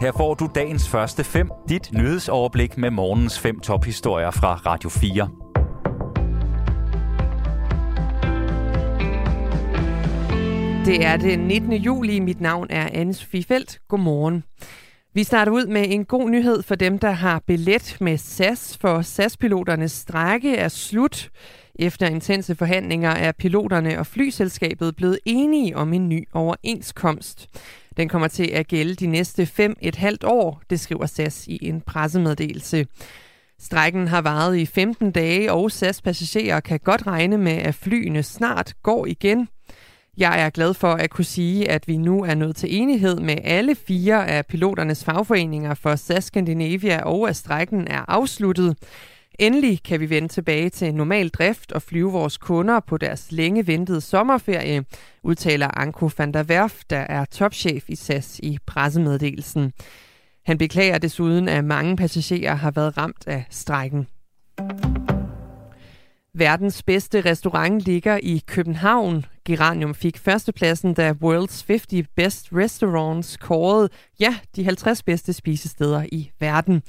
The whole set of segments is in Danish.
Her får du dagens første fem, dit nyhedsoverblik med morgens fem tophistorier fra Radio 4. Det er den 19. juli. Mit navn er Anne-Sophie Felt. Godmorgen. Vi starter ud med en god nyhed for dem, der har billet med SAS, for SAS-piloternes strække er slut. Efter intense forhandlinger er piloterne og flyselskabet blevet enige om en ny overenskomst. Den kommer til at gælde de næste fem et halvt år, det skriver SAS i en pressemeddelelse. Strækken har varet i 15 dage, og SAS-passagerer kan godt regne med, at flyene snart går igen. Jeg er glad for at kunne sige, at vi nu er nået til enighed med alle fire af piloternes fagforeninger for SAS Scandinavia, og at strækken er afsluttet. Endelig kan vi vende tilbage til normal drift og flyve vores kunder på deres længe ventede sommerferie, udtaler Anko van der Werf, der er topchef i SAS i pressemeddelelsen. Han beklager desuden, at mange passagerer har været ramt af strækken. Verdens bedste restaurant ligger i København. Geranium fik førstepladsen, da World's 50 Best Restaurants kårede, ja, de 50 bedste spisesteder i verden.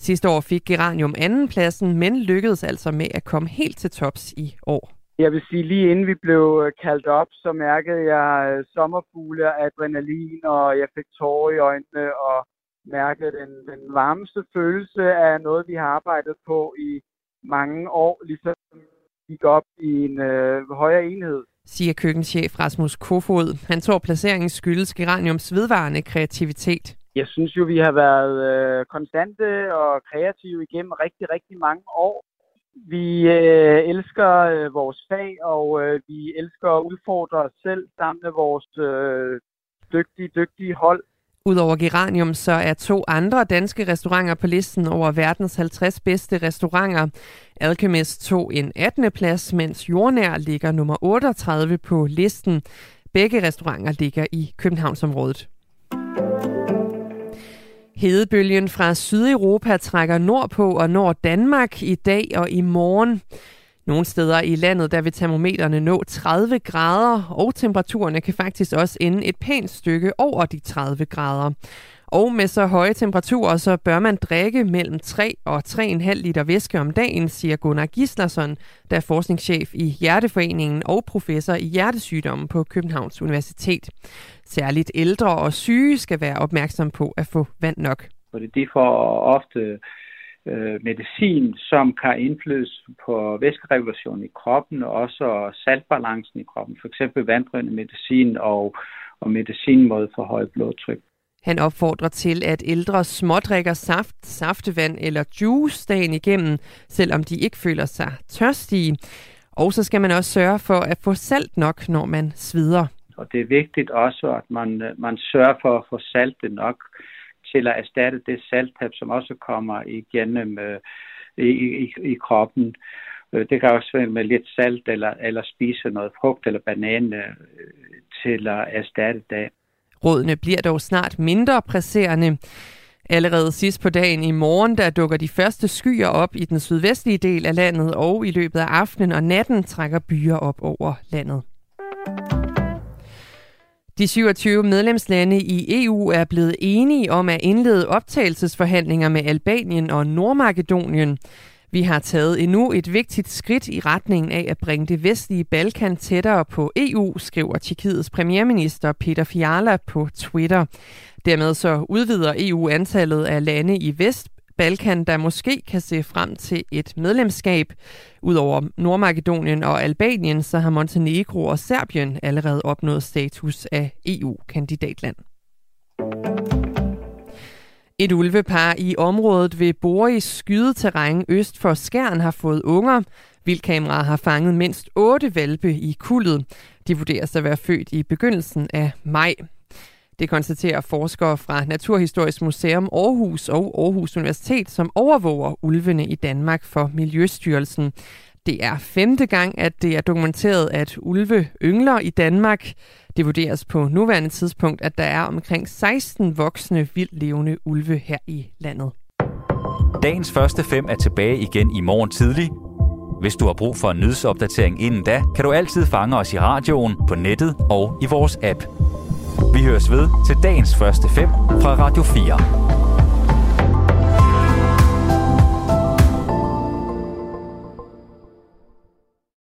Sidste år fik Geranium andenpladsen, men lykkedes altså med at komme helt til tops i år. Jeg vil sige, lige inden vi blev øh, kaldt op, så mærkede jeg øh, sommerfugle og adrenalin, og jeg fik tårer i øjnene og mærkede den, den varmeste følelse af noget, vi har arbejdet på i mange år, ligesom gik op i en øh, højere enhed. Siger køkkenchef Rasmus Kofod. Han tror, placeringen skyldes Geraniums vedvarende kreativitet. Jeg synes jo, vi har været øh, konstante og kreative igennem rigtig, rigtig mange år. Vi øh, elsker øh, vores fag, og øh, vi elsker at udfordre os selv sammen med vores øh, dygtige, dygtige hold. Udover Geranium, så er to andre danske restauranter på listen over verdens 50 bedste restauranter. Alchemist tog en 18. plads, mens Jordnær ligger nummer 38 på listen. Begge restauranter ligger i Københavnsområdet. Hedebølgen fra Sydeuropa trækker nordpå og når Danmark i dag og i morgen. Nogle steder i landet, der vil termometerne nå 30 grader, og temperaturerne kan faktisk også ende et pænt stykke over de 30 grader. Og med så høje temperaturer, så bør man drikke mellem 3 og 3,5 liter væske om dagen, siger Gunnar Gislason, der er forskningschef i Hjerteforeningen og professor i hjertesygdomme på Københavns Universitet. Særligt ældre og syge skal være opmærksom på at få vand nok. Fordi de får ofte øh, medicin, som kan indflydelse på væskeregulationen i kroppen og også saltbalancen i kroppen. For eksempel vandrørende medicin og, og medicin mod for højt blodtryk. Han opfordrer til, at ældre smådrikker saft, saftevand eller juice dagen igennem, selvom de ikke føler sig tørstige. Og så skal man også sørge for at få salt nok, når man svider. Og det er vigtigt også, at man, øh, man sørger for at få saltet nok til at erstatte det salttab, som også kommer igennem øh, i, i, i kroppen. Øh, det kan også være med lidt salt, eller, eller spise noget frugt eller banan øh, til at erstatte det. Rådene bliver dog snart mindre presserende. Allerede sidst på dagen i morgen, der dukker de første skyer op i den sydvestlige del af landet, og i løbet af aftenen og natten trækker byer op over landet. De 27 medlemslande i EU er blevet enige om at indlede optagelsesforhandlinger med Albanien og Nordmakedonien. Vi har taget endnu et vigtigt skridt i retningen af at bringe det vestlige Balkan tættere på EU, skriver Tjekkiets premierminister Peter Fiala på Twitter. Dermed så udvider EU antallet af lande i Vest Balkan, der måske kan se frem til et medlemskab. Udover Nordmakedonien og Albanien, så har Montenegro og Serbien allerede opnået status af EU-kandidatland. Et ulvepar i området ved Boris skydeterræn øst for Skjern har fået unger. Vildkameraet har fanget mindst otte valpe i kuldet. De vurderes at være født i begyndelsen af maj. Det konstaterer forskere fra Naturhistorisk Museum Aarhus og Aarhus Universitet, som overvåger ulvene i Danmark for Miljøstyrelsen. Det er femte gang, at det er dokumenteret, at ulve yngler i Danmark. Det vurderes på nuværende tidspunkt, at der er omkring 16 voksne vildlevende ulve her i landet. Dagens første fem er tilbage igen i morgen tidlig. Hvis du har brug for en nyhedsopdatering inden da, kan du altid fange os i radioen, på nettet og i vores app. Vi høres ved til dagens første fem fra Radio 4.